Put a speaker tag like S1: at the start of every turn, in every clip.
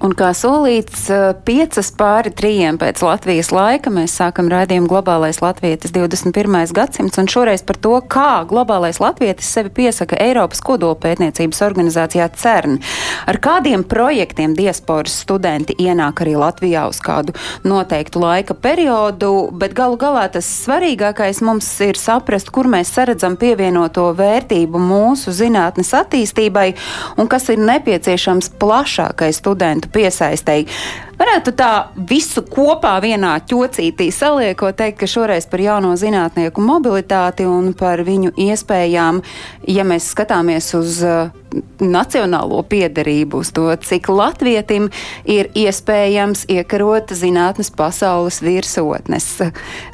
S1: Un kā solīts, eh, piecas pāri trījiem pēc Latvijas laika mēs sākam raidījumu Globālais latvietis 21. gadsimts, un šoreiz par to, kā globālais latvietis sevi piesaka Eiropas kodolpētniecības organizācijā CERN. Ar kādiem projektiem diasporas studenti ienāk arī Latvijā uz kādu noteiktu laika periodu, bet galu galā tas svarīgākais mums ir saprast, kur mēs saredzam pievienoto vērtību mūsu zinātnes attīstībai un kas ir nepieciešams plašākai studentu piesaistēji. Varētu tā visu kopā vienā ķocītī saliekot, teikt, ka šoreiz par jauno zinātnieku mobilitāti un par viņu iespējām, ja mēs skatāmies uz uh, nacionālo piedarību, uz to, cik latvietim ir iespējams iekarot zinātnes pasaules virsotnes.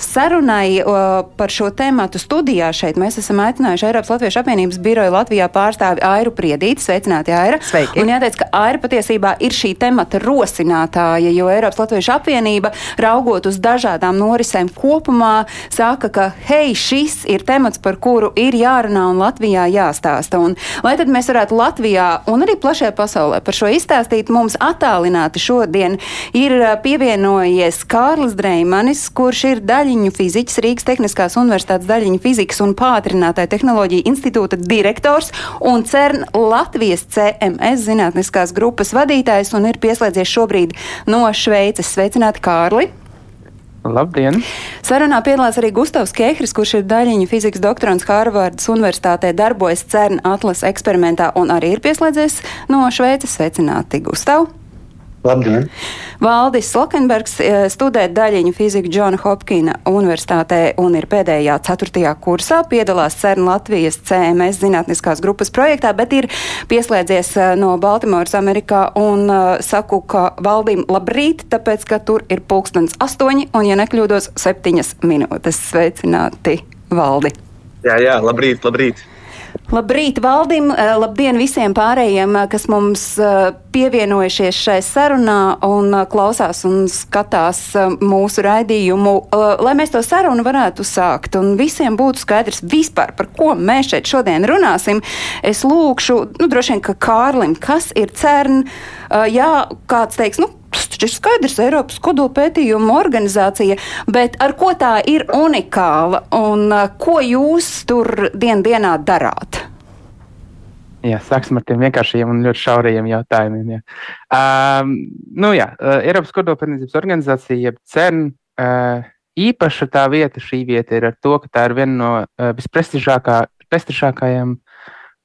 S1: Sarunai uh, par šo tēmatu studijā šeit mēs esam aicinājuši Eiropas Latviešu apvienības biroja Latvijā pārstāvi Airu Priedīti. Sveicināti, Aira!
S2: Sveiki.
S1: Un jāteic, ka Aira patiesībā ir šī temata rosinātāja, jo Eiropas Latviešu apvienība, raugot uz dažādām norisēm kopumā, saka, ka hei, šis ir temats, par kuru ir jārunā un Latvijā jāstāsta. Un, lai tad mēs varētu Latvijā un arī plašajā pasaulē par šo izstāstīt, mums attālināti šodien ir pievienojies Kārlis Dreimanis, kurš ir daļiņu fiziķis Rīgas Tehniskās Universitātes daļiņu fizikas un pātrinātāja tehnoloģija institūta direktors un CERN Latvijas CMS zinātniskās grupas vadītājs un ir pieslēdzies šobrīd no Šveices. Sveicināti, Kārli!
S2: Labdien!
S1: Sarunā piedalās arī Gustavs Kehris, kurš ir daļiņu fizikas doktorants Hārvardas Universitātē, darbojas CERN atlas eksperimentā un arī ir pieslēdzies no Šveices. Sveicināti, Gustav!
S3: Labdien!
S1: Valdis Slokenbergs eh, studē daļiņu fiziku Džona Hopkina Universitātē un ir pēdējā ceturtajā kursā. Piedalās CERN Latvijas CMS zinātniskās grupas projektā, bet ir pieslēdzies eh, no Baltimoras Amerikā un uh, saku, ka Valdim labrīt, tāpēc, ka tur ir pulkstens astoņi un, ja nekļūdos, septiņas minūtes. Sveicināti, Valdi!
S4: Jā, jā, labrīt, labrīt.
S1: Labrīt, Valdim! eh, Labdien visiem pārējiem, eh, kas mums eh, pievienojušies šai sarunā un klausās un skatās mūsu raidījumu. Lai mēs to sarunu varētu sākt un visiem būtu skaidrs vispār, par ko mēs šeit šodien runāsim, es lūkšu, nu, droši vien, ka Kārlim, kas ir CERN, jā, kāds teiks, nu, tas taču ir skaidrs, Eiropas kodolpētījuma organizācija, bet ar ko tā ir unikāla un eh, ko jūs tur dien dienā darāt?
S2: Jā, sāksim ar tiem vienkāršiem un ļoti šaurajiem jautājumiem. Jā. Um, nu, jā, uh, Eiropas kodolpētniecības organizācija, jeb CERN, uh, īpaša tā vieta, šī vieta ir ar to, ka tā ir viena no uh, visprestižākajām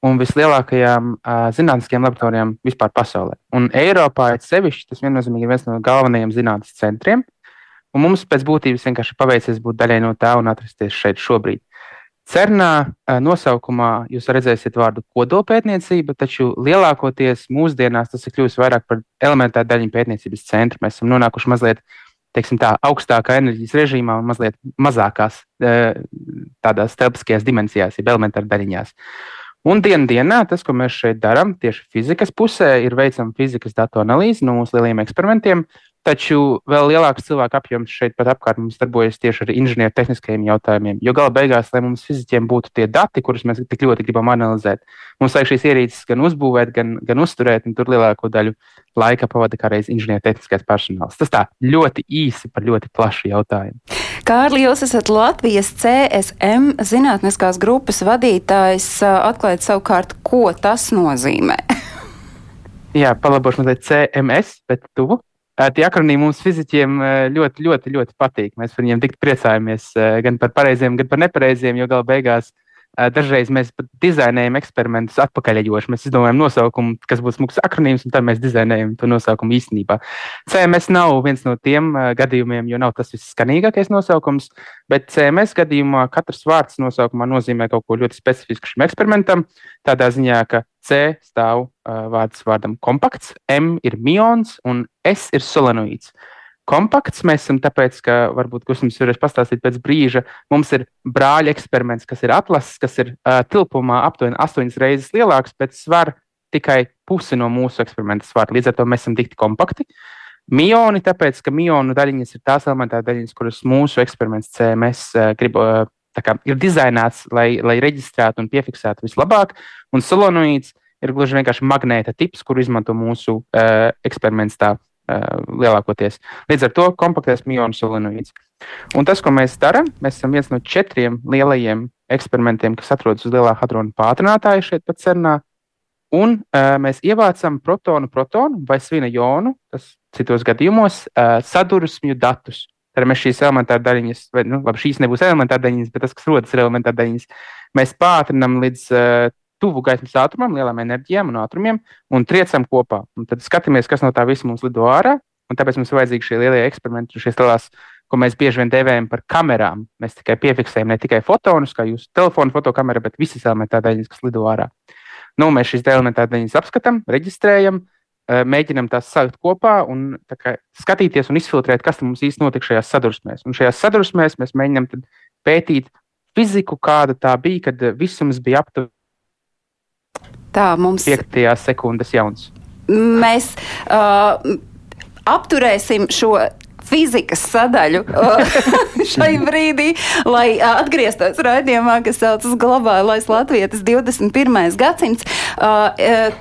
S2: un vislielākajām uh, zinātniskajām laboratorijām vispār pasaulē. Un Eiropā ir sevišķi tas viennozīmīgi ir viens no galvenajiem zinātnes centriem. Un mums pēc būtības vienkārši paveicies būt daļai no tā un atrasties šeit šobrīd. Cernā eh, nosaukumā jūs redzēsiet vārdu kodolpētniecība, taču lielākoties mūsdienās tas ir kļuvis vairāk par elementāru daļiņu pētniecības centru. Mēs esam nonākuši mazliet teiksim, tā, augstākā enerģijas režīmā un mazliet mazākās tādās telpiskajās dimensijās, jeb elementāru daļiņās. Un dienas dienā tas, ko mēs šeit darām, tieši fizikas pusē, ir veicama fizikas datu analīze no mūsu lieliem eksperimentiem, Taču vēl lielāks cilvēku apjoms šeit pat apkārt mums darbojas tieši ar inženiertehniskajiem jautājumiem. Jo gala beigās, lai mums fizikiem būtu tie dati, kurus mēs tik ļoti gribam analizēt, mums vajag šīs ierīces gan uzbūvēt, gan, gan uzturēt, un tur lielāko daļu laika pavada kā reiz inženiertehniskais personāls. Tas tā ļoti īsi par ļoti plašu jautājumu.
S1: Kārli, jūs esat Latvijas CSM zinātniskās grupas vadītājs. Atklājiet savukārt, ko tas nozīmē.
S2: Jā, palabošu mazliet CMS, bet tuvu. Tie akronīmi mums fizikiem ļoti, ļoti, ļoti patīk. Mēs par viņiem tik priecājamies gan par pareiziem, gan par nepareiziem, jo gala beigās dažreiz mēs pat dizainējam eksperimentus atpakaļejoši. Mēs izdomājam nosaukumu, kas būs mūsu akronīms, un tad mēs dizainējam to nosaukumu īstenībā. CMS nav viens no tiem gadījumiem, jo nav tas visskanīgākais nosaukums, bet CMS gadījumā katrs vārds nosaukumā nozīmē kaut ko ļoti specifisku šim eksperimentam. Tādā ziņā, ka C stāv vārds vārdam kompakts, M ir mions un S ir solenoīds. kompakts. Mēs esam tāpēc, ka varbūt Kusums varēs pastāstīt pēc brīža. Mums ir brāļa eksperiments, kas ir atlases, kas ir uh, tilpumā aptuveni astoņas reizes lielāks, bet svar tikai pusi no mūsu eksperimenta svara. Līdz ar to mēs esam tik kompakti. Mioni, tāpēc, ka mionu daļiņas ir tās elementāras daļiņas, kuras mūsu eksperiments CMS uh, grib, uh, kā, ir dizainēts, lai, lai reģistrētu un piefiksētu vislabāk. Un solenoīds ir gluži vienkārši magnēta tips, kur izmanto mūsu uh, eksperiments tā uh, lielākoties. Līdz ar to kompaktais mionu solenoīds. Un tas, ko mēs darām, mēs esam viens no četriem lielajiem eksperimentiem, kas atrodas uz lielā hadrona pātrinātāja šeit pat cernā. Un uh, mēs ievācam protonu, protonu vai svina jonu, kas citos gadījumos uh, sadursmju datus. Tad mēs šīs elementāras daļiņas, vai nu, labi, šīs nebūs elementāras daļiņas, bet tas, kas rodas, ir elementāras daļiņas, mēs pātrinām līdz uh, tuvu gaismas ātrumam, lielām enerģijām un ātrumiem un triecam kopā. Un tad skatāmies, kas no tā visa mums lido ārā. Tāpēc mums ir vajadzīgi šie lielie eksperimenti, šīs lielās, ko mēs bieži vien dēvējam par kamerām. Mēs tikai piefiksējam ne tikai fotonus, kā jūsu telefona fotokamera, bet visas elementāras daļiņas, kas lido ārā. Nu, mēs šīs elementāras daļiņas apskatām, reģistrējam, mēģinām tās salikt kopā un kā, skatīties un izfiltrēt, kas mums īstenībā notika šajās sadursmēs. Un šajās sadursmēs mēs mēģinām pētīt fiziku, kāda tā bija, kad visums bija aptuveni.
S1: Tā mums
S2: ir 5 sekundes jauns.
S1: Mēs uh, apturēsim šo fizikas sadaļu šai brīdī, lai atgrieztos raidījumā, kas saucas Globālais Latvijas 21. gadsimts.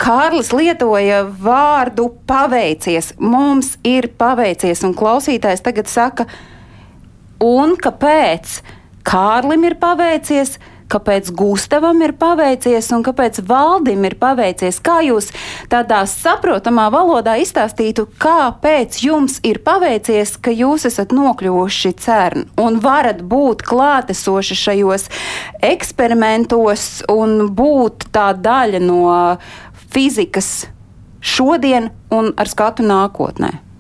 S1: Kārlis lietoja vārdu paveicies. Mums ir paveicies, un klausītājs tagad saka, un kāpēc Kārlim ir paveicies? Kāpēc Gustavam ir paveicies un kāpēc Valdim ir paveicies. Kā jūs tādā saprotamā valodā izstāstītu, kāpēc jums ir paveicies, ka jūs esat nokļuvuši CERN un varat būt klātesoši šajos eksperimentos un būt tā daļa no fizikas šodien un ar skatu nākotnē?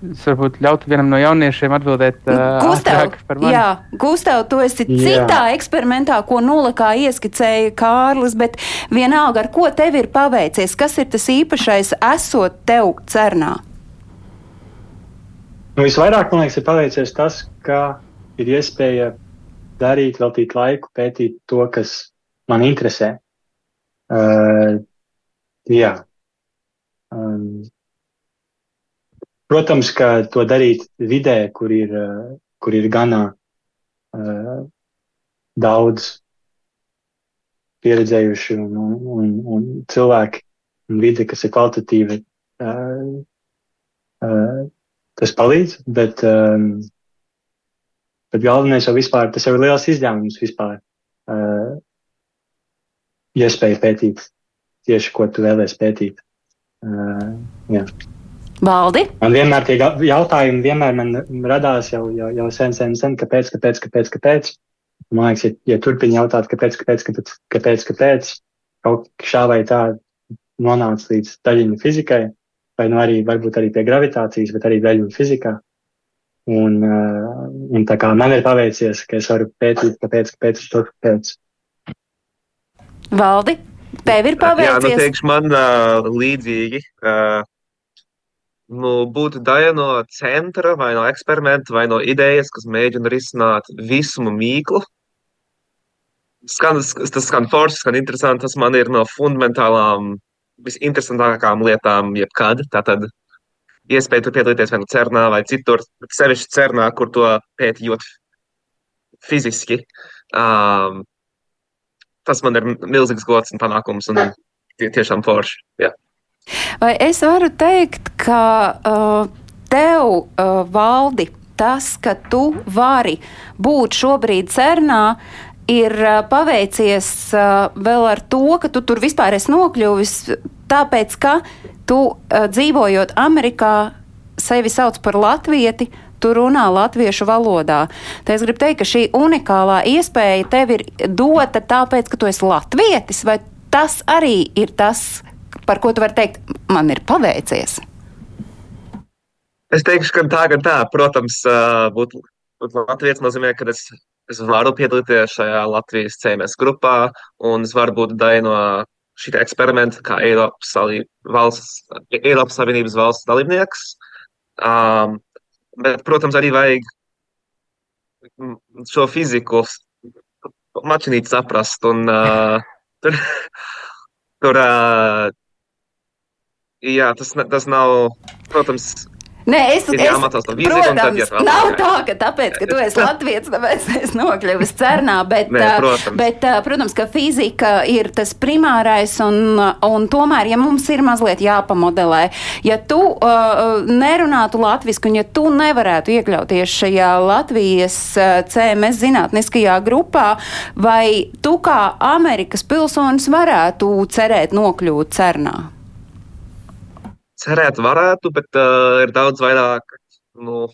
S2: Es varbūt ļautu vienam no jauniešiem atbildēt uh,
S1: Gustav. Jā, Gustav, tu esi jā. citā eksperimentā, ko nulakā ieskicēja Kārlis, bet vienalga, ar ko tev ir paveicies, kas ir tas īpašais esot tev cernā?
S3: Nu, visvairāk, man liekas, ir paveicies tas, ka ir iespēja darīt, veltīt laiku, pētīt to, kas man interesē. Uh, jā. Um, Protams, ka to darīt vidē, kur ir, eh, kur ir ganā uh, daudz pieredzējuši un, un, un cilvēki un vide, kas ir kvalitatīvi, uh, uh, tas palīdz, bet, um, bet galvenais jau vispār, tas jau ir liels izņēmums vispār. Uh, iespēja pētīt tieši, ko tu vēlēsi pētīt. Uh, jā.
S1: Valdi?
S3: Man vienmēr tie jautājumi vienmēr man radās jau, jau, jau sen, sen, sen, kāpēc, kāpēc, kāpēc, kāpēc. Man liekas, ja, ja turpini jautāt, kāpēc, kāpēc, kāpēc, kāpēc, kāpēc, kaut šā vai tā nonāca līdz daļiņu fizikai, vai nu arī varbūt arī pie gravitācijas, bet arī daļiņu fizikā. Un, uh, un tā kā man ir paveicies, ka es varu pētīt, kāpēc, kāpēc, kāpēc.
S1: Valdi, tev ir paveicies? Jā,
S4: nu teikšu man uh, līdzīgi. Uh, nu, būtu daļa no centra, vai no eksperimenta, vai no idejas, kas mēģina risināt visumu mīklu. Skan, tas skan forši, skan interesanti. Tas man ir no fundamentālām, visinteresantākākām lietām, jebkad. Tātad iespēja tur piedalīties vai nu cernā, vai citur, bet sevišķi cernā, kur to pētījot fiziski. Um, tas man ir milzīgs gods un panākums, un tie, tiešām forši. Jā.
S1: Vai es varu teikt, ka uh, tev, uh, valdi, tas, ka tu vari būt šobrīd cernā, ir uh, paveicies uh, vēl ar to, ka tu tur vispār esi nokļuvis, tāpēc, ka tu uh, dzīvojot Amerikā, sevi sauc par latvieti, tu runā latviešu valodā. Tā es gribu teikt, ka šī unikālā iespēja tev ir dota tāpēc, ka tu esi latvietis, vai tas arī ir tas, par ko tu vari teikt, man ir paveicies?
S4: Es teikšu, ka tā, ka tā, protams, būt, būt Latvijas nozīmē, ka es, es varu piedalīties šajā Latvijas CMS grupā, un es varu būt daļa no šī eksperimenta, kā Eiropas, valsts, Eiropas Savienības valsts dalībnieks. Um, bet, protams, arī vajag šo fiziku mačinīt saprast. Un, uh, tur, tur uh, jā, tas, tas nav, protams,
S1: Nē, es,
S4: Ir
S1: es
S4: jāmācās no vīzijas, tad
S1: protams,
S4: vēl
S1: nav
S4: tālāk.
S1: tā, ka tāpēc, ka tu esi latviets, tāpēc es nokļuvu cernā, bet,
S4: Nē, protams.
S1: bet, protams, ka fizika ir tas primārais, un, un tomēr, ja mums ir mazliet jāpamodelē, ja tu uh, nerunātu latviski, un ja tu nevarētu iekļauties šajā Latvijas CMS zinātniskajā grupā, vai tu kā Amerikas pilsonis varētu cerēt nokļūt cernā?
S4: Cerēt varētu, bet uh, ir daudz vairāk nu,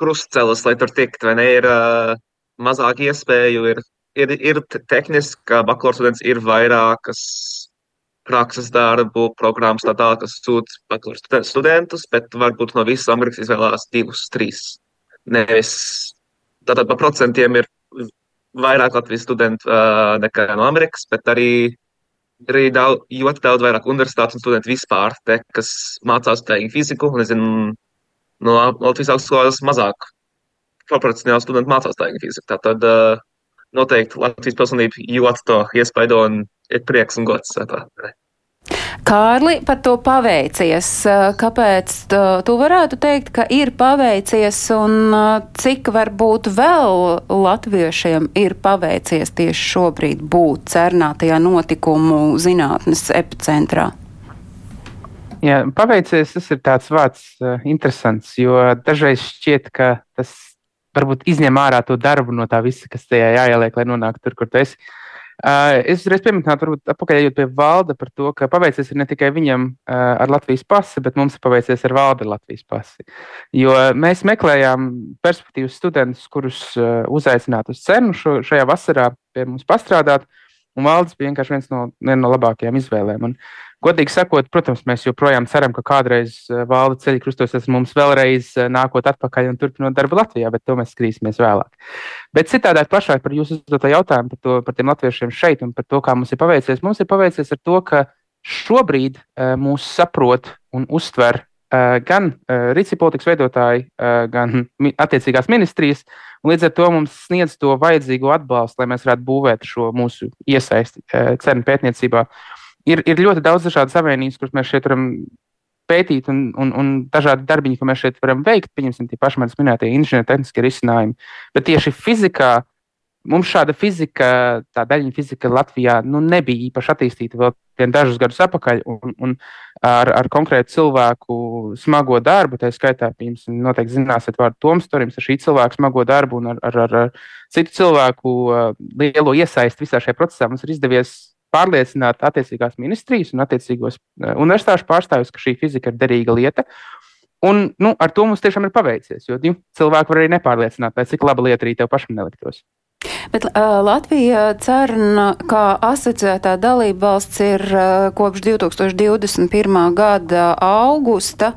S4: krustcelis, lai tur tiktu, vai ne? Ir uh, mazāk iespēju, ir, ir, ir te- tehniski, ka bakalaura students ir vairākas prakses darbu programmas, tā tālāk, kas sūta bakalaura studen- studentus, bet varbūt no visas Amerikas izvēlās divus, trīs. Nevis tātad pa procentiem ir vairāk Latvijas studentu uh, nekā no Amerikas, bet arī ir arī daudz, ļoti daudz vairāk universitātes un studentu vispār, te, kas mācās tēju fiziku, un, nezinu, no Latvijas augstskolas mazāk proporcionāli studenti mācās tēju fiziku. Tātad uh, noteikti Latvijas pilsonība ļoti to iespaido un ir prieks un gods. uh, Tā.
S1: Kārli, par to paveicies. Uh, Kāpēc tu, tu varētu teikt, ka ir paveicies un uh, cik varbūt vēl latviešiem ir paveicies tieši šobrīd būt cernātajā notikumu zinātnes epicentrā?
S2: Jā, paveicies, tas ir tāds vārds interesants, jo dažreiz šķiet, ka tas varbūt izņem ārā to darbu no tā visa, kas tajā jāieliek, lai nonāktu tur, kur tu esi. Uh, es uzreiz pieminēju, varbūt atpakaļ pie valda par to, ka paveicies ne tikai viņam uh, ar Latvijas pasi, bet mums ir paveicies ar valda ar Latvijas pasi. Jo mēs meklējām perspektīvas studentus, kurus uh, uzaicināt uz cenu šo, šajā vasarā pie mums pastrādāt, un valdes bija vienkārši viens no, viena no labākajām izvēlēm. Un, Godīgi sakot, protams, mēs joprojām ceram, ka kādreiz eh, valda ceļi krustosies mums vēlreiz eh, nākot atpakaļ un turpinot darbu Latvijā, bet to mēs skatīsimies vēlāk. Bet citādāk plašāk par jūsu uzdoto jautājumu par, to, par tiem latviešiem šeit un par to, kā mums ir paveicies. Mums ir paveicies ar to, ka šobrīd uh, mūs saprot un uztver gan rīcība politikas veidotāji, gan attiecīgās ministrijas, līdz ar to mums sniedz to vajadzīgo atbalstu, lai mēs varētu būvēt šo mūsu iesaisti uh, cenu pētniecībā. Ir, ir ļoti daudz dažādu savienības, kuras mēs šeit varam pētīt, un, un, un dažādi darbiņi, ko mēs šeit varam veikt, pieņemsim, tie paši manis minētie inženiertehniskie risinājumi. Bet tieši fizikā mums šāda fizika, tā daļiņa fizika Latvijā nu, nebija īpaši attīstīta vēl vien dažus gadus atpakaļ. Un, un ar, ar konkrētu cilvēku smago darbu, tā skaitā, jums noteikti zināsiet vārdu Toms Torims, ar šī cilvēka smago darbu un ar, ar, ar, ar citu cilvēku lielo iesaisti visā šajā procesā mums ir izdevies pārliecināt attiecīgās ministrijas un attiecīgos universitāšu pārstāvjus, ka šī fizika ir derīga lieta. Un nu, ar to mums tiešām ir paveicies, jo cilvēki var arī nepārliecināt, vai cik laba lieta arī tev pašam neliktos.
S1: Bet uh, Latvija CERN kā asociētā dalība valsts ir uh, kopš 2021. gada augusta,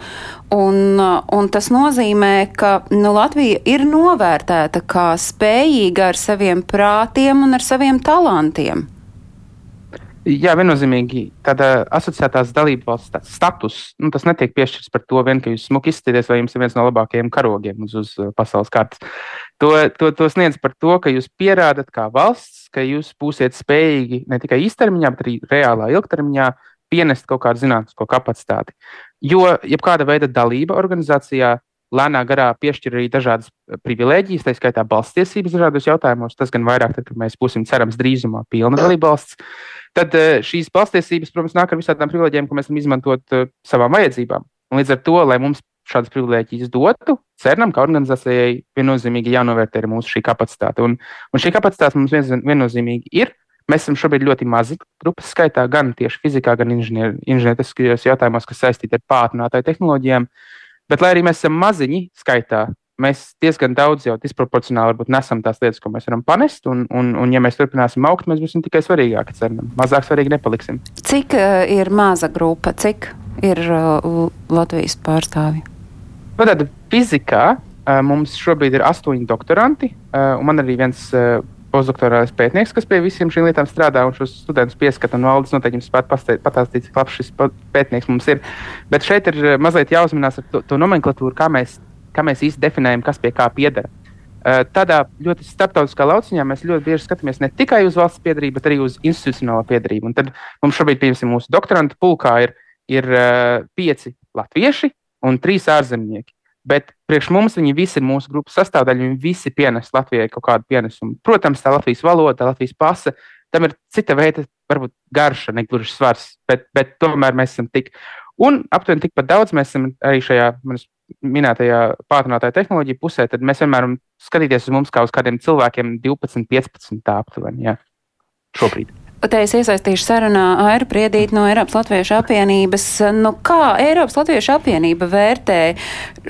S1: un, uh, un tas nozīmē, ka nu, Latvija ir novērtēta kā spējīga ar saviem prātiem un ar saviem talantiem.
S2: Jā, viennozīmīgi tāda asociētās dalību valsts status, nu, netiek piešķirts par to, vien, ka jūs smuki izskatāties, vai jums ir viens no labākajiem karogiem uz, uz pasaules kartes. To, to, to sniedz par to, ka jūs pierādat kā valsts, ka jūs būsiet spējīgi ne tikai īstermiņā, bet arī reālā ilgtermiņā pienest kaut kādu zinātnisko kapacitāti. Jo jebkāda veida dalība organizācijā lēnā garā piešķir arī dažādas privilēģijas, tā skaitā balsts tiesības dažādos jautājumos. Tas gan vairāk, tad, kad mēs būsim cerams drīzumā pilna dalība valsts. Tad šīs balstiesības, protams, nāk ar visādām privilēģijām, ko mēs varam izmantot savām vajadzībām. Un līdz ar to, lai mums šādas privilēģijas dotu, CERNam, kā organizācijai, viennozīmīgi jānovērtē arī mūsu šī kapacitāte. Un, un šī kapacitāte mums vien, viennozīmīgi ir. Mēs esam šobrīd ļoti mazi grupas skaitā, gan tieši fizikā, gan inženiertiskajos jautājumos, kas saistīti ar pātrinātāju tehnoloģijām. Bet, lai arī mēs esam maziņi skaitā, mēs diezgan daudz jau disproporcionāli varbūt nesam tās lietas, ko mēs varam panest. Un, un, un ja mēs turpināsim augt, mēs būsim tikai svarīgāki. Ceram, mazāk svarīgi nepaliksim.
S1: Cik uh, ir maza grupa, cik ir uh, Latvijas pārstāvji?
S2: Nu, tad fizikā uh, mums šobrīd ir astoņi doktoranti, uh, un man arī viens postdoktorālais pētnieks, kas pie visiem šīm lietām strādā un šos studentus pieskata. Un valdis noteikti jums spētu pastāstīt, cik labs šis pētnieks mums ir. Bet šeit ir mazliet jāuzmanās ar to, to nomenklatūru, kā mēs, kā mēs īsti definējam, kas pie kā piedara. Tādā ļoti starptautiskā lauciņā mēs ļoti bieži skatāmies ne tikai uz valsts piedarību, bet arī uz institucionālo piedarību. Un tad mums šobrīd, piemēram, mūsu doktorantu pulkā ir, ir uh, pieci latvieši un trīs ārzemnieki. Bet priekš mums viņi visi ir mūsu grupas sastāvdaļa, viņi visi pienes Latvijai kaut kādu pienesumu. Protams, tā Latvijas valoda, tā Latvijas pasa, tam ir cita veida, varbūt garša, ne gluži svars, bet, bet tomēr mēs esam tik. Un aptuveni tikpat daudz mēs esam arī šajā minētajā pātrinātāja tehnoloģija pusē, tad mēs vienmēr skatīties uz mums kā uz kādiem cilvēkiem 12, 15 tā aptuveni. Jā. Šobrīd.
S1: Te es iesaistīšu sarunā Airu Priedīti no Eiropas Latviešu apvienības. Nu, kā Eiropas Latviešu apvienība vērtē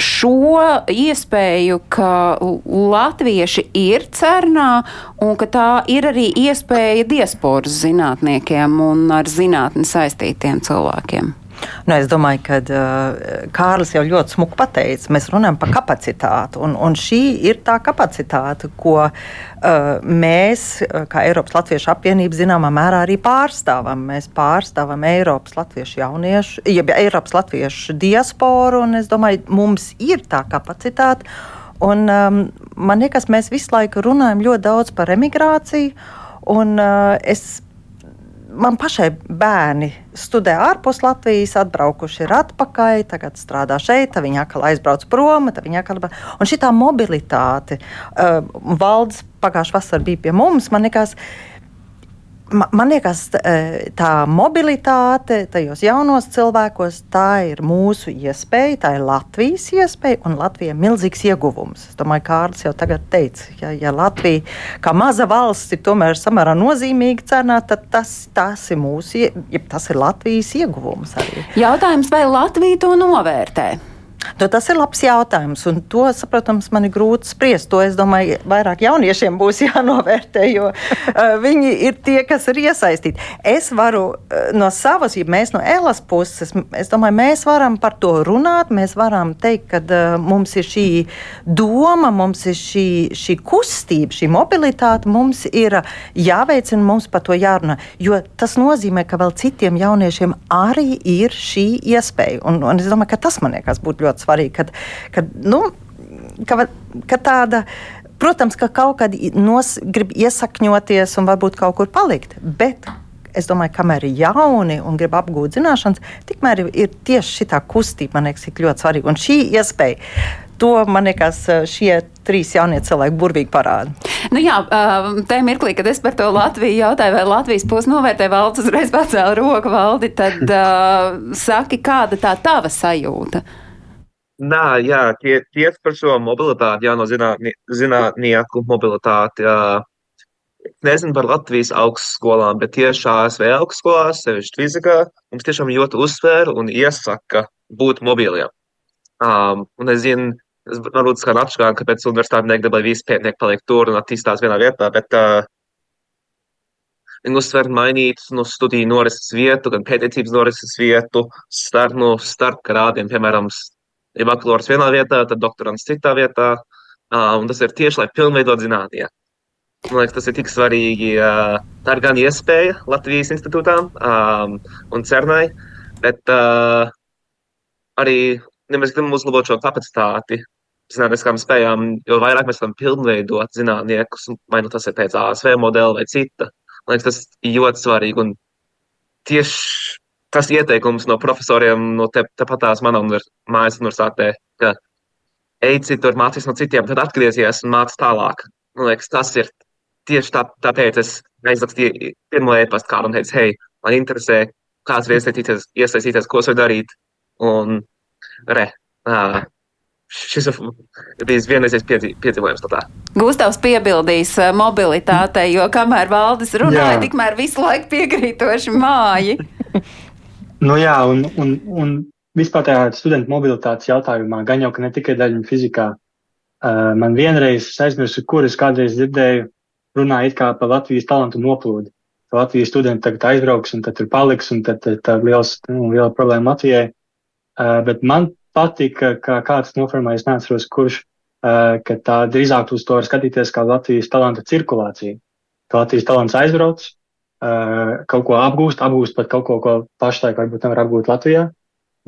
S1: šo iespēju, ka latvieši ir cernā un ka tā ir arī iespēja diasporas zinātniekiem un ar zinātni saistītiem cilvēkiem?
S5: Nu, es domāju, ka uh, Kārlis jau ļoti smuki pateica, mēs runājam par kapacitāti. Un, un šī ir tā kapacitāte, ko uh, mēs, kā Eiropas Latviešu apvienība, zināmā mērā arī pārstāvam. Mēs pārstāvam Eiropas Latviešu jauniešu, jeb Eiropas Latviešu diasporu, un es domāju, mums ir tā kapacitāte. Un, um, man liekas, mēs visu laiku runājam ļoti daudz par emigrāciju. Un, uh, es man pašai bērni studē ārpus Latvijas, atbraukuši ir atpakaļ, tagad strādā šeit, tad viņi atkal aizbrauc prom, tad viņi atkal. Un šī tā mobilitāte, uh, valdes pagājušā vasarā bija pie mums, man liekas, uh, man liekas, e, tā mobilitāte tajos jaunos cilvēkos, tā ir mūsu iespēja, tā ir Latvijas iespēja un Latvijai milzīgs ieguvums. Es domāju, Kārlis jau tagad teica, ja, ja Latvija kā maza valsts ir tomēr samērā nozīmīga cenā, tad tas, tas ir mūsu, ja tas ir Latvijas ieguvums arī.
S1: Jautājums, vai Latvija to novērtē?
S5: Nu, tas ir labs jautājums, un to, protams, man ir grūti spriest. To es domāju, vairāk jauniešiem būs jānovērtē, jo viņi ir tie, kas ir iesaistīti. Es varu no savas, ja mēs no Elas puses, es domāju, mēs varam par to runāt. Mēs varam teikt, ka mums ir šī doma, mums ir šī, šī kustība, šī mobilitāte, mums ir jāveicina, mums par to jārunā. Jo tas nozīmē, ka vēl citiem jauniešiem arī ir šī iespēja. Un, un es domāju, ka tas man liekas būtu ļoti svarīgi. Kad, kad, nu, ka, ka tāda, protams, ka kaut kad nos, grib iesakņoties un varbūt kaut kur palikt. Bet es domāju, kamēr ir jauni un grib apgūt zināšanas, tikmēr ir, ir tieši šī kustība, man liekas, ļoti svarīga. Un šī iespēja, to man liekas, šie trīs jaunie cilvēki burvīgi parāda.
S1: Nu jā, tajā mirklī, kad es par to Latviju jautāju, vai Latvijas pusi novērtē valsts uzreiz pacēla roku valdi, tad uh, saki, kāda tā tava sajūta?
S4: Nā, jā, tie, tieši par šo mobilitāti, jauno zinātnie, zinātnieku mobilitāti. Uh, nezinu par Latvijas augstskolām, bet tieši ASV augstskolās, sevišķi fizikā, mums tiešām ļoti uzsver un iesaka būt mobiliem. Um, un es zinu, tas varbūt skan atšķirīgi, kāpēc universitāte negrib, lai visi pētnieki paliek tur un attīstās vienā vietā, bet uh, viņi uzsver mainīt no studiju norises vietu, gan pētniecības norises vietu, starp, no starp grādiem, piemēram, ja bakalaurs vienā vietā, tad doktorants citā vietā, uh, tas ir tieši, lai pilnveidot zinātnieku. Man liekas, tas ir tik svarīgi. Tā ir gan iespēja Latvijas institūtām um, un CERNai, bet uh, arī, ja mēs gribam uzlabot šo kapacitāti zinātniskām spējām, jo vairāk mēs varam pilnveidot zinātniekus, vai nu tas ir pēc ASV modela vai cita. Man liekas, tas ir ļoti svarīgi. Un tieši tas ieteikums no profesoriem no te, tepatās manā univers, mājas universitātē, ka ej citur, mācīs no citiem, tad atgriezies un mācīs tālāk. Man liekas, tas ir tieši tā, tāpēc es aizrakstīju pirmo e-pastu kādam, teicu, hei, man interesē, kāds ir iesaistīties, iesaistīties ko es varu darīt. Un, re, uh, šis ir bijis vienreizējs piedzīvojums.
S1: Gustavs piebildīs mobilitātei, jo kamēr valdes runāja, jā. tikmēr visu laiku piekrītoši māji.
S3: nu jā, un, un, un vispār tajā studentu mobilitātes jautājumā, gan jau, ka ne tikai daļa fizikā, uh, man vienreiz aizmirsu, kur es kādreiz dzirdēju, runā it kā par Latvijas talantu noplūdi. Latvijas studenti tagad aizbrauks un tad tur paliks, un tad tā ir liels, nu, liela problēma Latvijai. Uh, bet man patika, ka kāds noformējas, neatceros, kurš, uh, ka tā drīzāk uz to var skatīties kā Latvijas talantu cirkulāciju. ka Latvijas talants aizbrauc, kaut ko apgūst, apgūst pat kaut ko, ko pašlaik varbūt nevar apgūt Latvijā.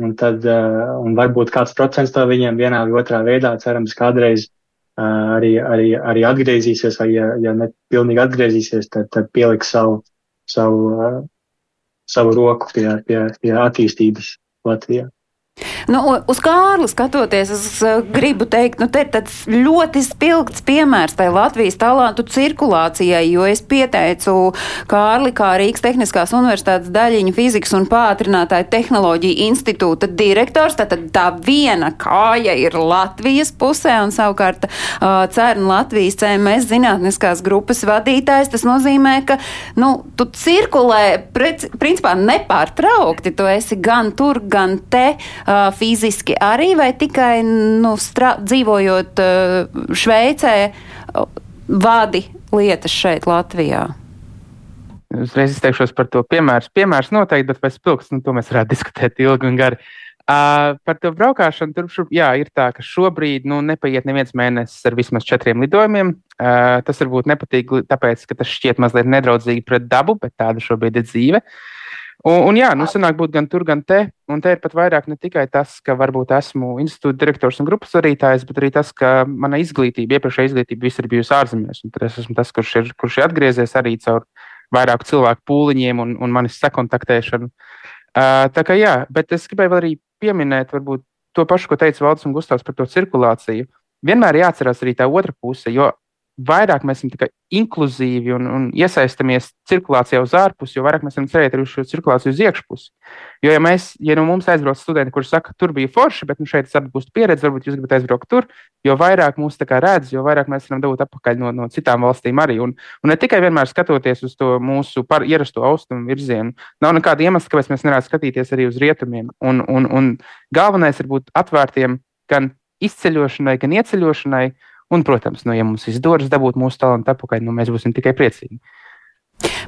S3: Un tad, uh, un varbūt kāds procents to viņiem vienā vai otrā veidā, cerams, kādreiz uh, arī, arī, arī atgriezīsies, vai ja, ja ne pilnīgi atgriezīsies, tad, tad pieliks savu, savu, savu roku pie, pie, pie attīstības Latvijā.
S1: Nu, uz Kārli skatoties, es uh, gribu teikt, nu, te ir tāds ļoti spilgts piemērs tai Latvijas talantu cirkulācijai, jo es pieteicu Kārli kā Rīgas Tehniskās universitātes daļiņu fizikas un pātrinātāju tehnoloģiju institūta direktors. Tātad tā viena kāja ir Latvijas pusē un savukārt uh, CERN Latvijas CMS zinātniskās grupas vadītājs. Tas nozīmē, ka, nu, tu cirkulē, prec, principā nepārtraukti, tu esi gan tur, gan te uh, fiziski arī, vai tikai nu, strā, dzīvojot Šveicē, vadi lietas šeit, Latvijā?
S2: Uzreiz izteikšos par to piemēru. Piemērs noteikti, bet pēc pilks, nu, to mēs varētu diskutēt ilgi un gari. Uh, par to braukšanu tur šur, jā, ir tā, ka šobrīd nu, nepaiet neviens mēnesis ar vismaz četriem lidojumiem. Uh, tas varbūt nepatīk, tāpēc, ka tas šķiet mazliet nedraudzīgi pret dabu, bet tāda šobrīd ir dzīve. Uh, Un, un jā, nu, sanāk būt gan tur, gan te. Un te ir pat vairāk ne tikai tas, ka varbūt esmu institūta direktors un grupas vadītājs, bet arī tas, ka mana izglītība, iepriekšējā izglītība, viss ir bijusi ārzemēs. Un es esmu tas, kurš ir, kurš ir atgriezies arī caur vairāku cilvēku pūliņiem un, un manis sakontaktēšanu. Uh, tā kā jā, bet es gribēju arī pieminēt, varbūt to pašu, ko teica Valdis un Gustavs par to cirkulāciju. Vienmēr jāatcerās arī tā otra puse, jo vairāk mēs esam inkluzīvi un, un iesaistamies cirkulācijā uz ārpusi, jo vairāk mēs varam cerēt arī uz šo cirkulāciju uz iekšpusi. Jo, ja mēs, ja no mums aizbrauc studenti, kurš saka, tur bija forši, bet nu, šeit es atgūstu pieredzi, varbūt jūs gribat aizbraukt tur, jo vairāk mūs redz, jo vairāk mēs varam dabūt atpakaļ no, no citām valstīm arī. Un, un ne tikai vienmēr skatoties uz to mūsu par, ierasto austrumu virzienu, nav nekāda iemesla, kāpēc mēs nevarētu skatīties arī uz rietumiem. Un, un, un galvenais ir būt atvērtiem gan izceļošanai, gan ieceļošanai. Un, protams, nu, ja mums izdodas dabūt mūsu talantu atpakaļ, nu, mēs būsim tikai priecīgi.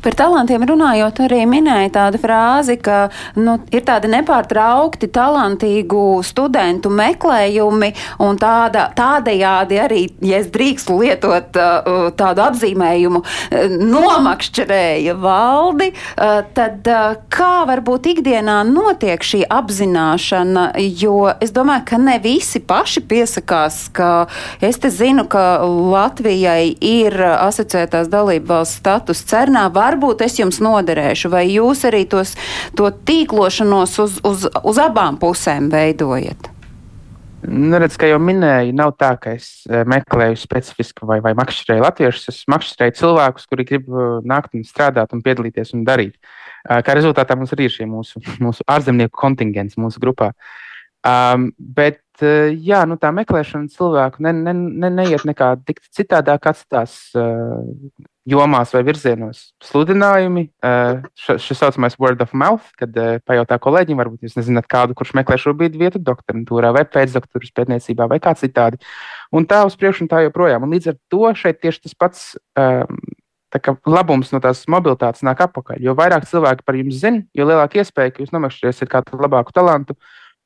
S1: Par talantiem runājot, arī minēja tādu frāzi, ka nu, ir tādi nepārtraukti talantīgu studentu meklējumi un tāda, tādējādi arī, ja es drīkstu lietot uh, tādu apzīmējumu, uh, nomakšķerēja valdi, uh, tad uh, kā varbūt ikdienā notiek šī apzināšana, jo es domāju, ka ne visi paši piesakās, ka es te zinu, ka Latvijai ir asociētās dalību valsts status cernā, varbūt es jums noderēšu, vai jūs arī tos, to tīklošanos uz, uz, uz abām pusēm veidojat?
S2: Nu, redz, kā jau minēju, nav tā, ka es eh, meklēju specifiski vai, vai makšķerēju latviešus. Es makšķerēju cilvēkus, kuri grib eh, nākt un strādāt un piedalīties un darīt. Eh, kā rezultātā mums arī ir šie mūsu, mūsu ārzemnieku kontingents mūsu grupā. Um, bet jā, nu, tā meklēšana cilvēku ne, ne, ne, neiet nekā citādāk, kā citās uh, jomās vai virzienos sludinājumi. Šis saucamais word of mouth, kad pajautā kolēģim, varbūt jūs nezināt kādu, kurš meklē šobrīd vietu doktorantūrā vai pēcdoktoras pētniecībā vai kā citādi. Un tā uz priekšu un tā joprojām. Un līdz ar to šeit tieši tas pats. Um, labums no tās mobilitātes nāk atpakaļ. Jo vairāk cilvēki par jums zina, jo lielāka iespēja, ka jūs nomakšķerēsiet kādu labāku talantu.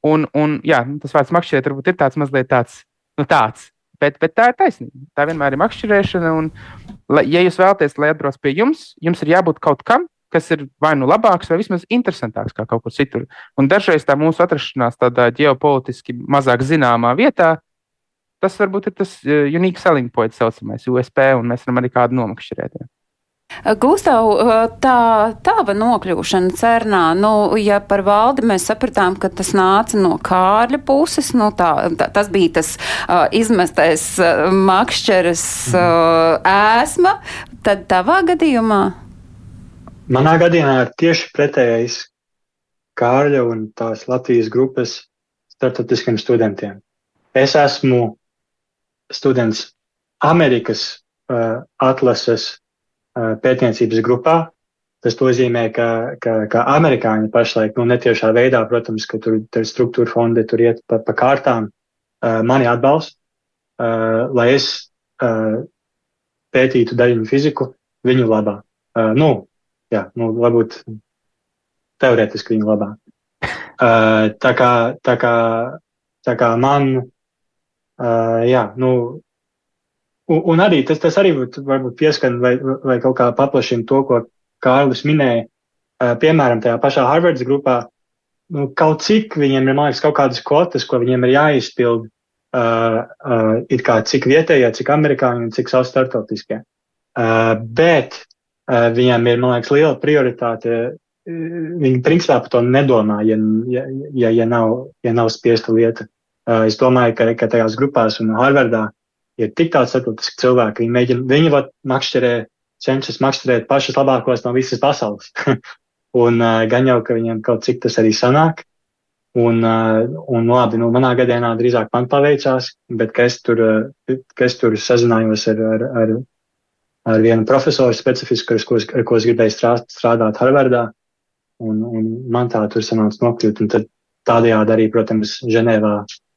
S2: Un, un jā, tas vārds makšķerēt varbūt ir tāds mazliet tāds, nu tāds, Bet, bet tā ir taisnība. Tā vienmēr ir makšķerēšana. Un, la, ja jūs vēlaties, lai atbrauc pie jums, jums ir jābūt kaut kam, kas ir vai nu labāks, vai vismaz interesantāks kā kaut kur citur. Un dažreiz tā mūsu atrašanās tādā ģeopolitiski mazāk zināmā vietā, tas varbūt ir tas uh, unique selling point, saucamais USP, un mēs varam arī kādu nomakšķerēt. Ja.
S1: Gustav, tā tava nokļūšana cernā, nu, ja par valdi mēs sapratām, ka tas nāca no Kārļa puses, nu, tā, tā, tas bija tas uh, izmestais uh, makšķeres uh, ēsma, tad tavā gadījumā?
S3: Manā gadījumā ir tieši pretējais Kārļa un tās Latvijas grupas startautiskiem studentiem. Es esmu students Amerikas uh, atlases pētniecības grupā. Tas nozīmē, ka, ka, ka amerikāņi pašlaik, nu, netiešā veidā, protams, ka tur, tur struktūra fondi tur iet pa, pa kārtām, mani atbalsta, lai es pētītu daļiņu fiziku viņu labā. Nu, jā, nu, varbūt teorētiski viņu labā. Tā kā, tā kā, tā kā man, jā, nu, un, un arī tas, tas arī būt, varbūt pieskan vai, vai kaut kā paplašina to, ko Kārlis minēja. Uh, piemēram, tajā pašā Harvards grupā, nu, kaut cik viņiem ir, man liekas, kaut kādas kvotas, ko viņiem ir jāizpild, uh, uh, it kā cik vietējie, cik amerikāņi un cik savs startautiskie. Uh, bet uh, viņiem ir, man liekas, liela prioritāte. Uh, viņi principā par to nedomā, ja, ja, ja, ja, nav, ja nav spiesta lieta. Uh, es domāju, ka, ka tajās grupās un Harvardā ir tik daudz starptautiski cilvēki, viņi mēģina, viņi var makšķerē, cenšas makšķerēt pašas labākos no visas pasaules. Un uh, gan jau, ka viņiem kaut cik tas arī sanāk. Un, uh, un labi, nu, manā gadienā drīzāk man paveicās, bet ka es tur, uh, ka es tur sazinājos ar, ar, ar, ar vienu profesoru specifisku, ar ko, ar ko es gribēju strādāt, strādāt Harvardā. Un, un man tā tur sanāca nokļūt. Un tad tādējādi arī, protams, Ženēvā,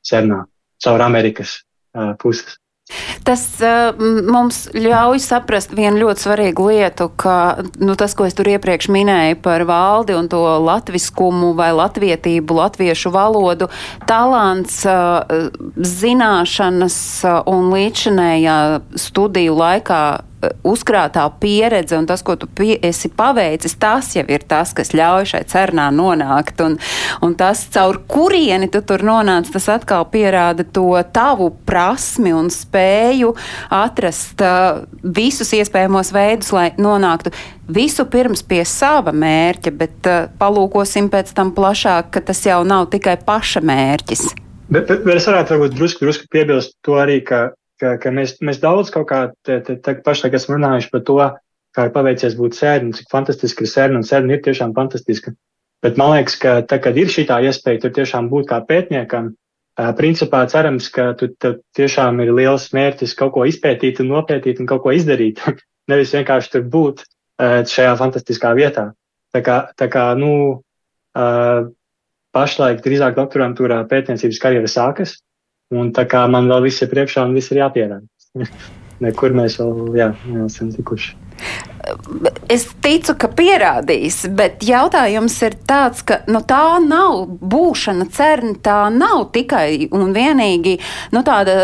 S3: Cernā, caur Amerikas uh, puses.
S1: Tas uh, mums ļauj saprast vienu ļoti svarīgu lietu, ka nu, tas, ko es tur iepriekš minēju par valdi un to latviskumu vai latvietību, latviešu valodu, talants, uh, zināšanas un līdzinējā studiju laikā uzkrātā pieredze un tas, ko tu pie, esi paveicis, tas jau ir tas, kas ļauj šai cernā nonākt. Un, un tas, caur kurieni tu tur nonāc, tas atkal pierāda to tavu prasmi un spēju atrast uh, visus iespējamos veidus, lai nonāktu visu pirms pie sava mērķa, bet uh, palūkosim pēc tam plašāk, ka tas jau nav tikai paša mērķis.
S3: Bet, bet, bet es varētu varbūt drusku, drusku piebilst to arī, ka ka, ka mēs, mēs daudz kaut kā te, te, te pašlaik esam runājuši par to, kā ir paveicies būt sērni, cik fantastiski ir sērni, un sērni ir tiešām fantastiski. Bet man liekas, ka tā, kad ir šī iespēja tur tiešām būt kā pētniekam, principā cerams, ka tu, tiešām ir liels mērķis kaut ko izpētīt un nopētīt un kaut ko izdarīt. Nevis vienkārši tur būt šajā fantastiskā vietā. Tā kā, tā kā nu, pašlaik drīzāk doktorantūrā pētniecības karjera sākas, Un tā kā man vēl viss ir priekšā un viss ir jāpierāda. Nekur mēs vēl jā, neesam tikuši.
S1: Es ticu, ka pierādīs, bet jautājums ir tāds, ka nu, tā nav būšana cerna, tā nav tikai un vienīgi nu, tāda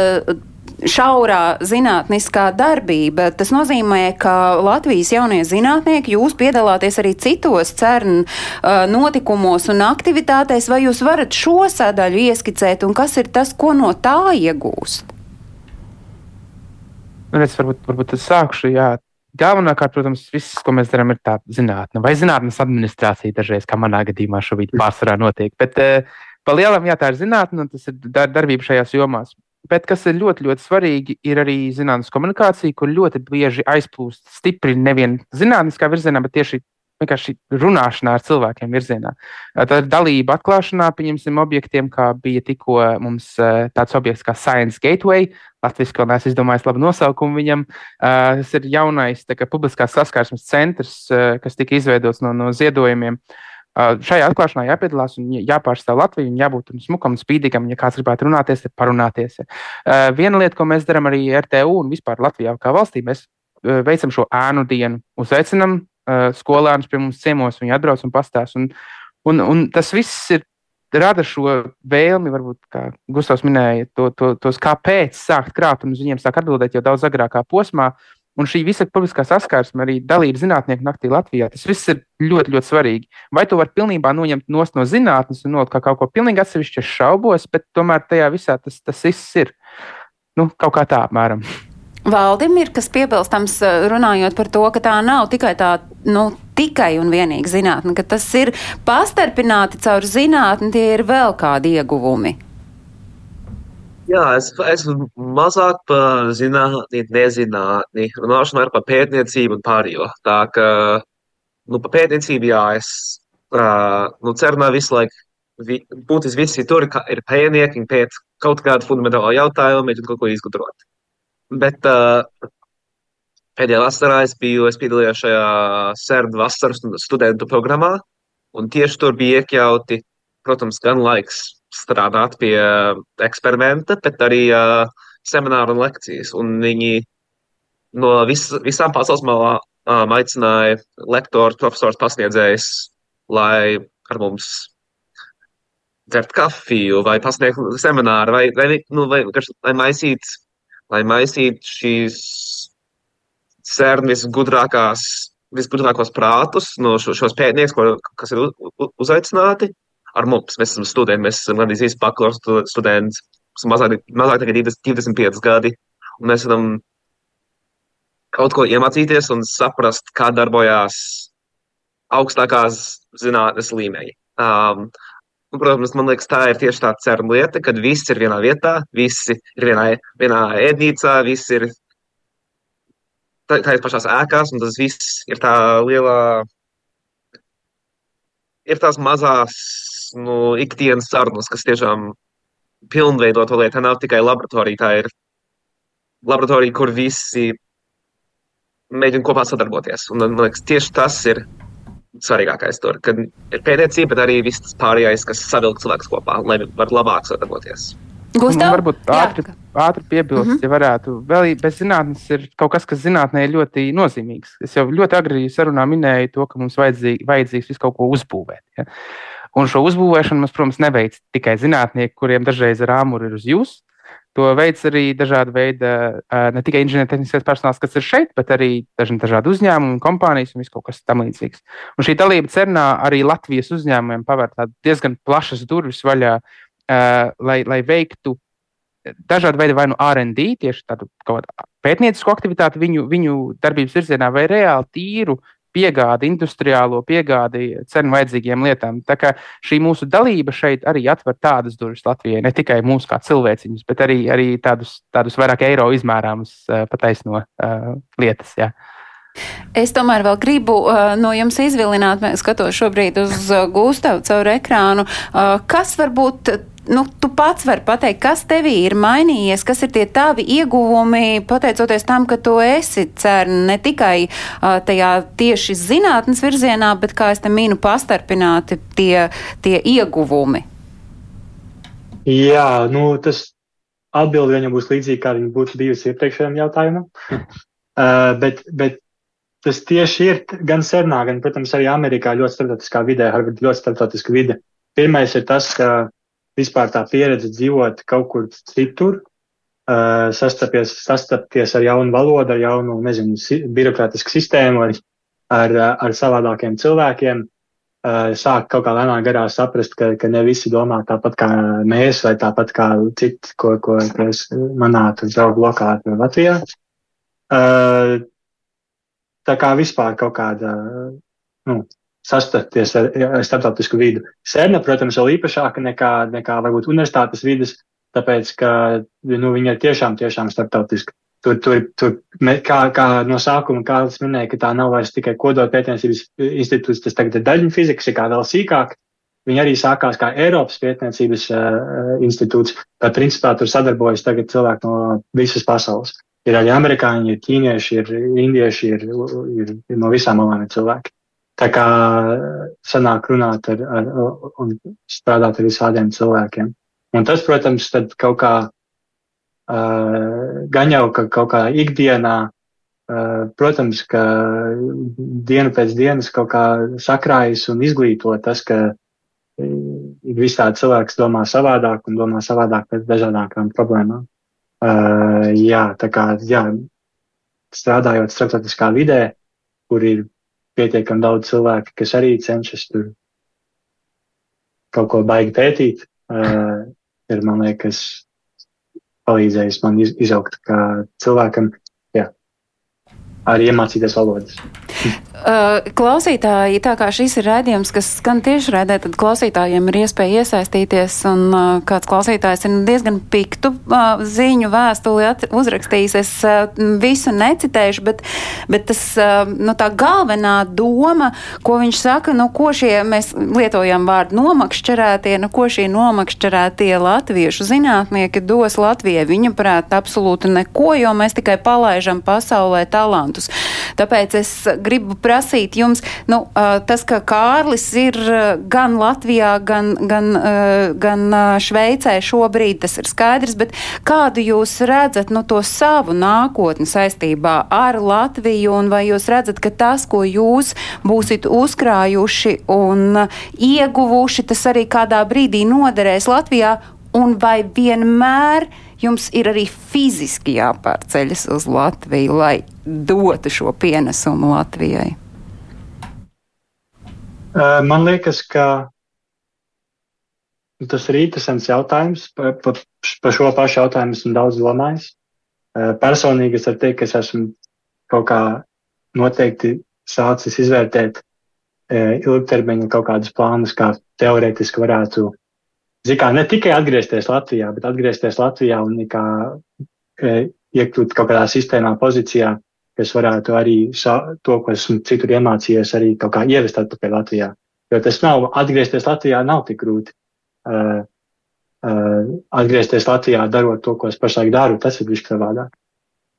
S1: šaurā zinātniskā darbība. Tas nozīmē, ka Latvijas jaunie zinātnieki, jūs piedalāties arī citos CERN uh, notikumos un aktivitātēs, vai jūs varat šo sadaļu ieskicēt un kas ir tas, ko no tā iegūst?
S2: Nu, es varbūt, varbūt es sākšu. Jā. Galvenokārt, protams, viss, ko mēs darām, ir tā zinātne vai zinātnes administrācija dažreiz, kā manā gadījumā šobrīd pārsvarā notiek. Bet uh, pa lielam, jā, tā ir zinātne un tas ir dar darbība šajās jomās. Bet kas ir ļoti, ļoti svarīgi, ir arī zinātnīs komunikācija, kur ļoti bieži aizplūst stipri nevien zinātniskā virzienā, bet tieši vienkārši runāšanā ar cilvēkiem virzienā. Tā ir dalība atklāšanā, pieņemsim, objektiem, kā bija tikko mums tāds objekts kā Science Gateway. Latvijas vēl neesmu izdomājis labu nosaukumu viņam. Tas ir jaunais kā, publiskās saskarsmes centrs, kas tika izveidots no, no ziedojumiem. Uh, Šajā atklāšanā jāpiedalās un jāpārstāv Latviju, un jābūt smukam un spīdīgam. Ja kāds gribētu runāties, tad parunāties. Viena lieta, ko mēs darām arī RTU un vispār Latvijā kā valstī, mēs veicam šo ēnu dienu. Uzaicinam skolēnus pie mums ciemos, viņi atbrauc un pastāsta. Un, un, un tas viss ir rada šo vēlmi, varbūt, kā Gustavs minēja, to, to, tos kāpēc sākt krāt, un uz viņiem sāk atbildēt jau daudz agrākā posmā. Un šī visa publiskā saskarsme, arī dalība zinātnieku naktī Latvijā, tas viss ir ļoti, ļoti svarīgi. Vai to var pilnībā noņemt no zinātnes un not kā kaut ko pilnīgi atsevišķu, es šaubos, bet tomēr tajā visā tas, tas viss ir nu, kaut kā tā apmēram.
S1: Valdim ir kas piebilstams, eh, runājot par to, ka tā nav tikai tā, nu, tikai un vienīgi zinātne, ka tas ir pastarpināti caur zinātni, tie ir vēl kādi ieguvumi.
S4: Jā, es esmu mazāk par zinātnī, nezinātnī. Runāšu par pētniecību un pārējo. Tā ka, nu, par pētniecību, jā, es, uh, nu, cerunā visu laiku, vi, būtiski visi tur ir pētnieki, viņi pēc kaut kādu fundamentālu jautājumu, mēģina kaut ko izgudrot. Bet uh, pēdējā vasarā es biju, es piedalījos šajā sērdu vasaras studentu programmā, un tieši tur bija iekļauti, protams, gan laiks strādāt pie eksperimenta, bet arī uh, semināru un lekcijas. Un viņi no vis, visām pasaules malām um, aicināja lektoru, profesors, pasniedzējus, lai ar mums dzert kafiju vai pasniegt semināru vai, vai, nu, vai, vai maisīt lai maisītu šīs CERN visgudrākās, visgudrākos prātus no šo, šos pētniekus, kas ir uzaicināti ar mums. Mēs esam studenti, mēs esam gandrīz visi bakalaura studenti, mums mazāk, mazāk nekā 25 gadi, un mēs varam kaut ko iemācīties un saprast, kā darbojās augstākās zinātnes līmeņi. Um, un, protams, man liekas, tā ir tieši tā cerna lieta, kad viss ir vienā vietā, visi ir vienā, vienā ēdnīcā, viss ir tajās pašās ēkās, un tas viss ir tā lielā, ir tās mazās, nu, ikdienas sarunas, kas tiešām pilnveido to lietu. Tā nav tikai laboratorija, tā ir laboratorija, kur visi mēģina kopā sadarboties. Un, man liekas, tieši tas ir svarīgākais tur, kad ir pētniecība, bet arī viss pārējais, kas savilk cilvēkus kopā, lai varētu labāk sadarboties.
S1: Gustav?
S2: Varbūt ātri, ātri piebilst, mm -hmm. ja varētu. Vēl bez zinātnes ir kaut kas, kas zinātnē ir ļoti nozīmīgs. Es jau ļoti agri sarunā minēju to, ka mums vajadzīgi, vajadzīgs visu kaut ko uzbūvēt. Ja? Un šo uzbūvēšanu mums, protams, neveic tikai zinātnieki, kuriem dažreiz ir uz jums. To veids arī dažādi veidi, ne tikai inženiertehniskais personāls, kas ir šeit, bet arī dažādi uzņēmumi, kompānijas un viss kaut kas tamlīdzīgs. Un šī dalība CERNā arī Latvijas uzņēmumiem paver diezgan plašas durvis vaļā lai, lai veiktu dažādu veidu vai nu RD, tieši tādu pētniecisku aktivitāti viņu, viņu darbības virzienā, vai reāli tīru piegādi, industriālo piegādi cenu vajadzīgiem lietām. Tā kā šī mūsu dalība šeit arī atver tādas durvis Latvijai, ne tikai mūsu kā cilvēciņus, bet arī, arī tādus, tādus vairāk eiro izmērāmus uh, pataisno uh, lietas. Jā.
S1: Es tomēr vēl gribu uh, no jums izvilināt, skatos šobrīd uz uh, Gustavu caur ekrānu, uh, kas varbūt nu, tu pats vari pateikt, kas tevī ir mainījies, kas ir tie tavi ieguvumi, pateicoties tam, ka tu esi CERN ne tikai uh, tajā tieši zinātnes virzienā, bet, kā es te minu, pastarpināti tie, tie ieguvumi.
S3: Jā, nu, tas atbildi viņam būs līdzīga, kā viņa būtu bijusi iepriekšējiem jautājumam. uh, bet, bet tas tieši ir gan Cernā, gan, protams, arī Amerikā ļoti starptautiskā vidē, Harvard ļoti starptautiska vide. Pirmais ir tas, ka vispār tā pieredze dzīvot kaut kur citur, uh, sastapies, sastapties ar jaunu valodu, ar jaunu, nezinu, si birokrātisku sistēmu, ar, ar, ar savādākiem cilvēkiem, uh, sāk kaut kā lēnām garā saprast, ka, ka ne visi domā tāpat kā mēs, vai tāpat kā citi, ko, ko, es manā draugu lokā Latvijā. Uh, tā kā vispār kaut kāda, nu, sastapties ar, ar starptautisku vidu. Sērna, protams, vēl īpašāka nekā, nekā varbūt universitātes vidas, tāpēc, ka nu, viņa ir tiešām, tiešām starptautiska. Tur, tur, tur kā, kā no sākuma Kārlis minēja, ka tā nav vairs tikai kodola pētniecības institūts, tas tagad ir daļņu fizikas, kā vēl sīkāk. Viņa arī sākās kā Eiropas pētniecības uh, institūts, bet principā tur sadarbojas tagad cilvēki no visas pasaules. Ir arī amerikāņi, ir ķīnieši, ir indieši, ir, ir, ir no visām malām cilvēki. Tā kā sanāk runāt ar, ar, un strādāt ar visādiem cilvēkiem. Un tas, protams, tad kaut kā uh, gan jau, ka kaut kā ikdienā, uh, protams, ka dienu pēc dienas kaut kā sakrājas un izglīto tas, ka ir visādi cilvēks domā savādāk un domā savādāk pēc dažādākām problēmām. Uh, jā, tā kā, jā, strādājot starptautiskā vidē, kur ir pietiekami daudz cilvēku, kas arī cenšas tur kaut ko baigi pētīt, uh, ir, man liekas, palīdzējis man iz, izaugt kā cilvēkam, arī iemācīties valodas.
S1: Uh, klausītāji, tā kā šis ir rādījums, kas skan tieši rādē, tad klausītājiem ir iespēja iesaistīties, un uh, kāds klausītājs ir diezgan piktu uh, ziņu vēstuli uzrakstījis. Es visu necitēšu, bet, bet tas, nu, tā galvenā doma, ko viņš saka, nu, ko šie, mēs lietojam vārdu nomakšķerētie, nu, ko šie nomakšķerētie latviešu zinātnieki dos Latvijai. Viņa prāt absolūti neko, jo mēs tikai palaižam pasaulē talantus. Tāpēc es gribu prasīt jums, nu, tas, ka Kārlis ir gan Latvijā, gan, gan, gan Šveicē šobrīd, tas ir skaidrs, bet kādu jūs redzat nu, to savu nākotni saistībā ar Latviju, un vai jūs redzat, ka tas, ko jūs būsit uzkrājuši un ieguvuši, tas arī kādā brīdī noderēs Latvijā? Un vai vienmēr jums ir arī fiziski jāpārceļas uz Latviju, lai dotu šo pienesumu Latvijai?
S3: Man liekas, ka tas ir interesants jautājums. Par pa, pa šo pašu jautājumu esmu daudz domājis. Personīgi es varu teikt, ka es esmu kaut kā noteikti sācis izvērtēt ilgtermiņa kaut kādus plānus, kā teorētiski varētu kā, ne tikai atgriezties Latvijā, bet atgriezties Latvijā un kā, iekļūt kaut kādā sistēmā, pozīcijā, kas varētu arī to, ko esmu citur iemācījies, arī kaut kā ievest atpakaļ Latvijā. Jo tas nav, atgriezties Latvijā nav tik grūti. Uh, uh, atgriezties Latvijā, darot to, ko es pašlaik daru, tas ir višķi savādāk.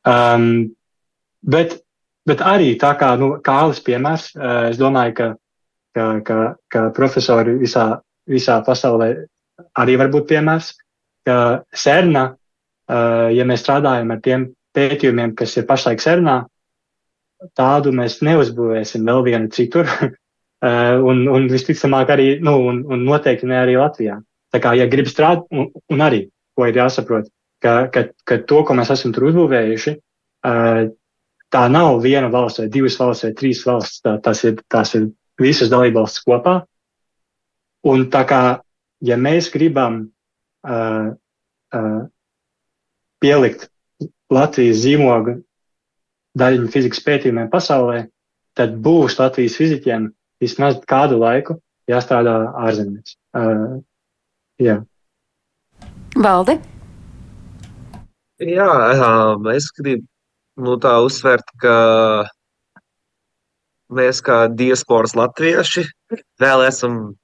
S3: Um, bet, bet arī tā kā, nu, kālis piemērs, uh, es domāju, ka, ka, ka, ka profesori visā, visā pasaulē arī var būt piemērs, ka Serna, uh, ja mēs strādājam ar tiem pētījumiem, kas ir pašlaik Sernā, tādu mēs neuzbūvēsim vēl vienu citur. Uh, un, un visticamāk arī, nu, un, un noteikti ne arī Latvijā. Tā kā, ja grib strādāt, un, un arī, ko ir jāsaprot, ka, ka, ka to, ko mēs esam tur uzbūvējuši, uh, tā nav viena valsts vai divas valsts vai trīs valsts, tā, tas ir, tās ir visas dalībvalstis kopā. Un tā kā, ja mēs gribam uh, uh, pielikt Latvijas zīmogu daļiņu fizikas pētījumiem pasaulē, tad būs Latvijas fizikiem vismaz kādu laiku jāstrādā ārzemēs. Uh, jā.
S1: Valde?
S4: Jā, es gribu nu, tā uzsvērt, ka mēs kā diasporas latvieši vēl esam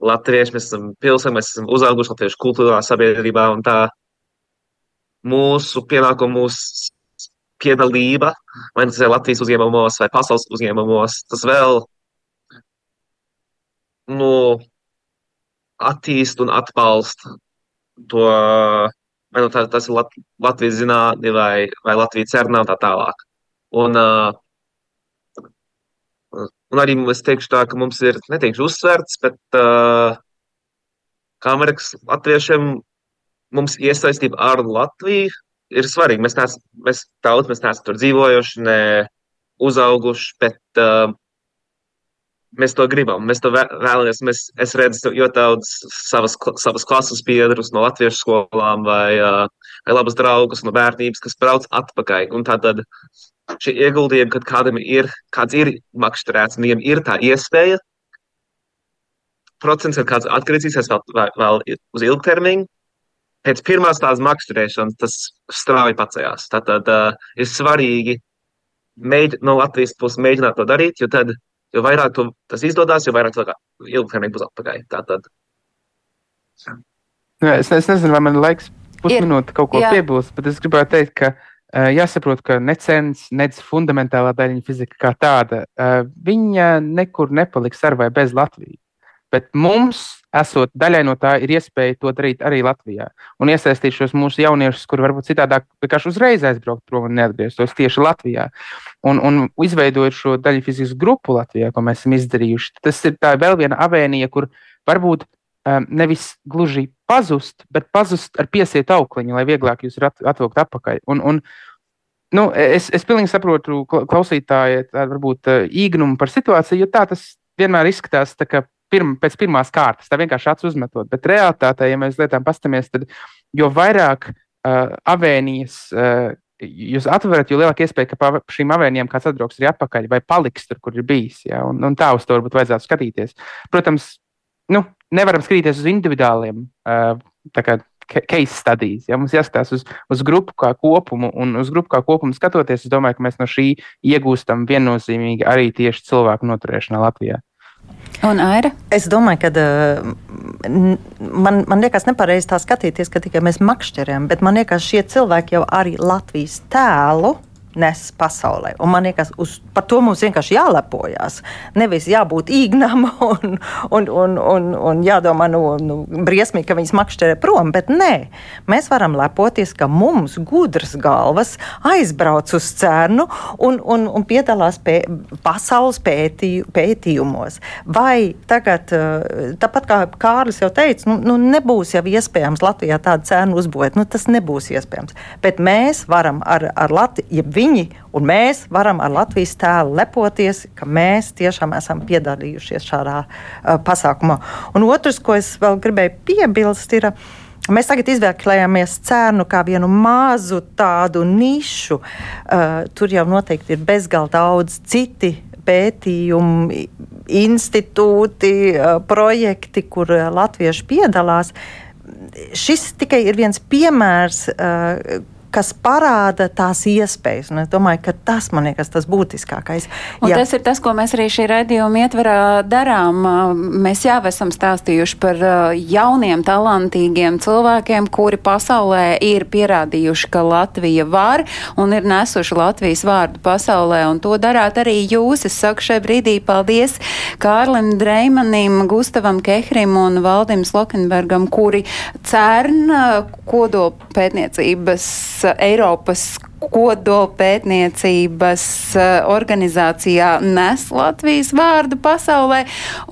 S4: latvieši, mēs esam pilsēņi, mēs esam uzauguši latviešu kultūrā, sabiedrībā tā mūsu pienākumu, mūsu piedalība, vai tas ir Latvijas uzņēmumos vai pasaules uzņēmumos, tas vēl nu, attīst un atbalsta to, vai nu, tā, tas ir Lat Latvijas zinātni vai, vai Latvijas cernā un tā tālāk. Un, uh, un arī es teikšu tā, ka mums ir, neteikšu uzsverts, bet uh, kā Amerikas latviešiem mums iesaistība ar Latviju ir svarīgi. Mēs neesam, mēs tauts, mēs neesam tur dzīvojuši, ne uzauguši, bet uh, mēs to gribam. Mēs to vēlamies. Mēs, es redzu ļoti daudz savas, savas klases biedrus no latviešu skolām vai, uh, vai labus draugus no bērnības, kas brauc atpakaļ. Un tātad šie ieguldījumi, kad kādam ir, kāds ir makšķerēts, un viņiem ir tā iespēja, procents, kad kāds atgriezīsies vēl, vēl, vēl uz ilgtermiņu, pēc pirmās tās makšķerēšanas tas strauji pacējās. Tātad uh, ir svarīgi mēģi, no Latvijas puses mēģināt to darīt, jo tad, jo vairāk to, tas izdodas, jo vairāk cilvēku ilgtermiņā būs atpakaļ. Tātad.
S2: Es, es nezinu, vai man laiks pusminūte kaut ko jā. piebilst, bet es gribētu teikt, ka uh, jāsaprot, ka necens, nec fundamentālā daļiņa fizika kā tāda, uh, viņa nekur nepaliks ar vai bez Latvijas. Bet mums, esot daļai no tā, ir iespēja to darīt arī Latvijā. Un iesaistīt šos mūsu jauniešus, kuriem varbūt citādāk vienkārši uzreiz aizbraukt prom un neatgrieztos tieši Latvijā. Un, un izveidojot šo daļu fizikas grupu Latvijā, ko mēs esam izdarījuši, tas ir vēl viena avēnija, kur varbūt nevis gluži pazust, bet pazust ar piesietu aukliņu, lai vieglāk jūs atvilkt atpakaļ. Un, un, Nu, es, es pilnīgi saprotu klausītāju, varbūt uh, īgnumu par situāciju, jo tā tas vienmēr izskatās, ka pirm, pēc pirmās kārtas, tā vienkārši acu uzmetot. Bet realitātē, ja mēs lietām pastamies, tad jo vairāk uh, avēnijas uh, jūs atverat, jo lielāka iespēja, ka šīm avēnijām kāds atbrauks arī atpakaļ vai paliks tur, kur ir bijis. Ja? Un, un tā uz to varbūt vajadzētu skatīties. Protams, nu, nevaram skatīties uz individuāliem uh, case studies. Ja? Mums jāskatās uz, uz grupu kā kopumu, un uz grupu kā kopumu skatoties, es domāju, ka mēs no šī iegūstam viennozīmīgi arī tieši cilvēku noturēšanā Latvijā.
S1: Un Aira?
S5: Es domāju, ka uh, man, man liekas nepareizi tā skatīties, ka tikai mēs makšķerējam, bet man liekas, šie cilvēki jau arī Latvijas tēlu nes pasaulē. Un man liekas, uz, par to mums vienkārši jālepojas. Nevis jābūt īgnam un, un, un, un, un jādomā, nu, nu briesmīgi, ka viņas makšķerē prom, bet nē, mēs varam lepoties, ka mums gudras galvas aizbrauc uz cērnu un, un, un piedalās pē, pasaules pētī, pētījumos. Vai tagad, eh, tāpat kā Kārlis jau teica, nu, nu nebūs jau iespējams Latvijā tādu cēnu uzbūvēt, nu tas nebūs iespējams. Bet mēs varam ar, ar Latviju, viņi un mēs varam ar Latvijas tēlu lepoties, ka mēs tiešām esam piedalījušies šādā uh, pasākumā. Un otrs, ko es vēl gribēju piebilst, ir. Mēs tagad izvēlējāmies cēnu kā vienu mazu tādu nišu. Uh, tur jau noteikti ir bezgalīgi daudz citi pētījumi, institūti, uh, projekti, kur uh, latvieši piedalās. Šis tikai ir viens piemērs, uh, kas parāda tās iespējas. Un es domāju, ka tas man liekas tas būtiskākais.
S1: Un Jā. tas ir tas, ko mēs arī šī redzējuma ietverā darām. Mēs jau esam stāstījuši par jauniem, talantīgiem cilvēkiem, kuri pasaulē ir pierādījuši, ka Latvija var un ir nesuši Latvijas vārdu pasaulē. Un to darāt arī jūs. Es saku šai brīdī paldies Kārlim Dreimanim, Gustavam Kehrim un Valdim Slokenbergam, kuri CERN kodolpētniecības Eiropas kodolpētniecības eh, organizācijā nes Latvijas vārdu pasaulē.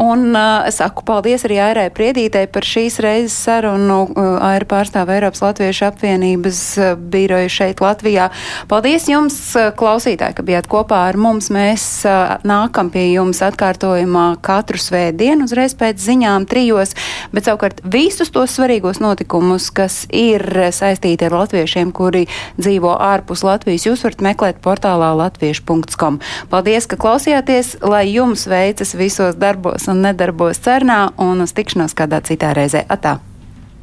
S1: Un uh, saku paldies arī Airai Priedītei par šīs reizes sarunu. Uh, Aira pārstāv Eiropas Latviešu apvienības uh, biroju šeit Latvijā. Paldies jums, klausītāji, ka bijāt kopā ar mums. Mēs nākam pie jums atkārtojumā katru svētdienu uzreiz pēc ziņām trijos, bet savukārt visus tos svarīgos notikumus, kas ir saistīti ar latviešiem, kuri dzīvo ārpus ārpus Latvijas, jūs varat meklēt portālā latviešu.com. Paldies, ka klausījāties, lai jums veicas visos darbos un nedarbos cernā un uz tikšanos kādā citā reizē. Atā!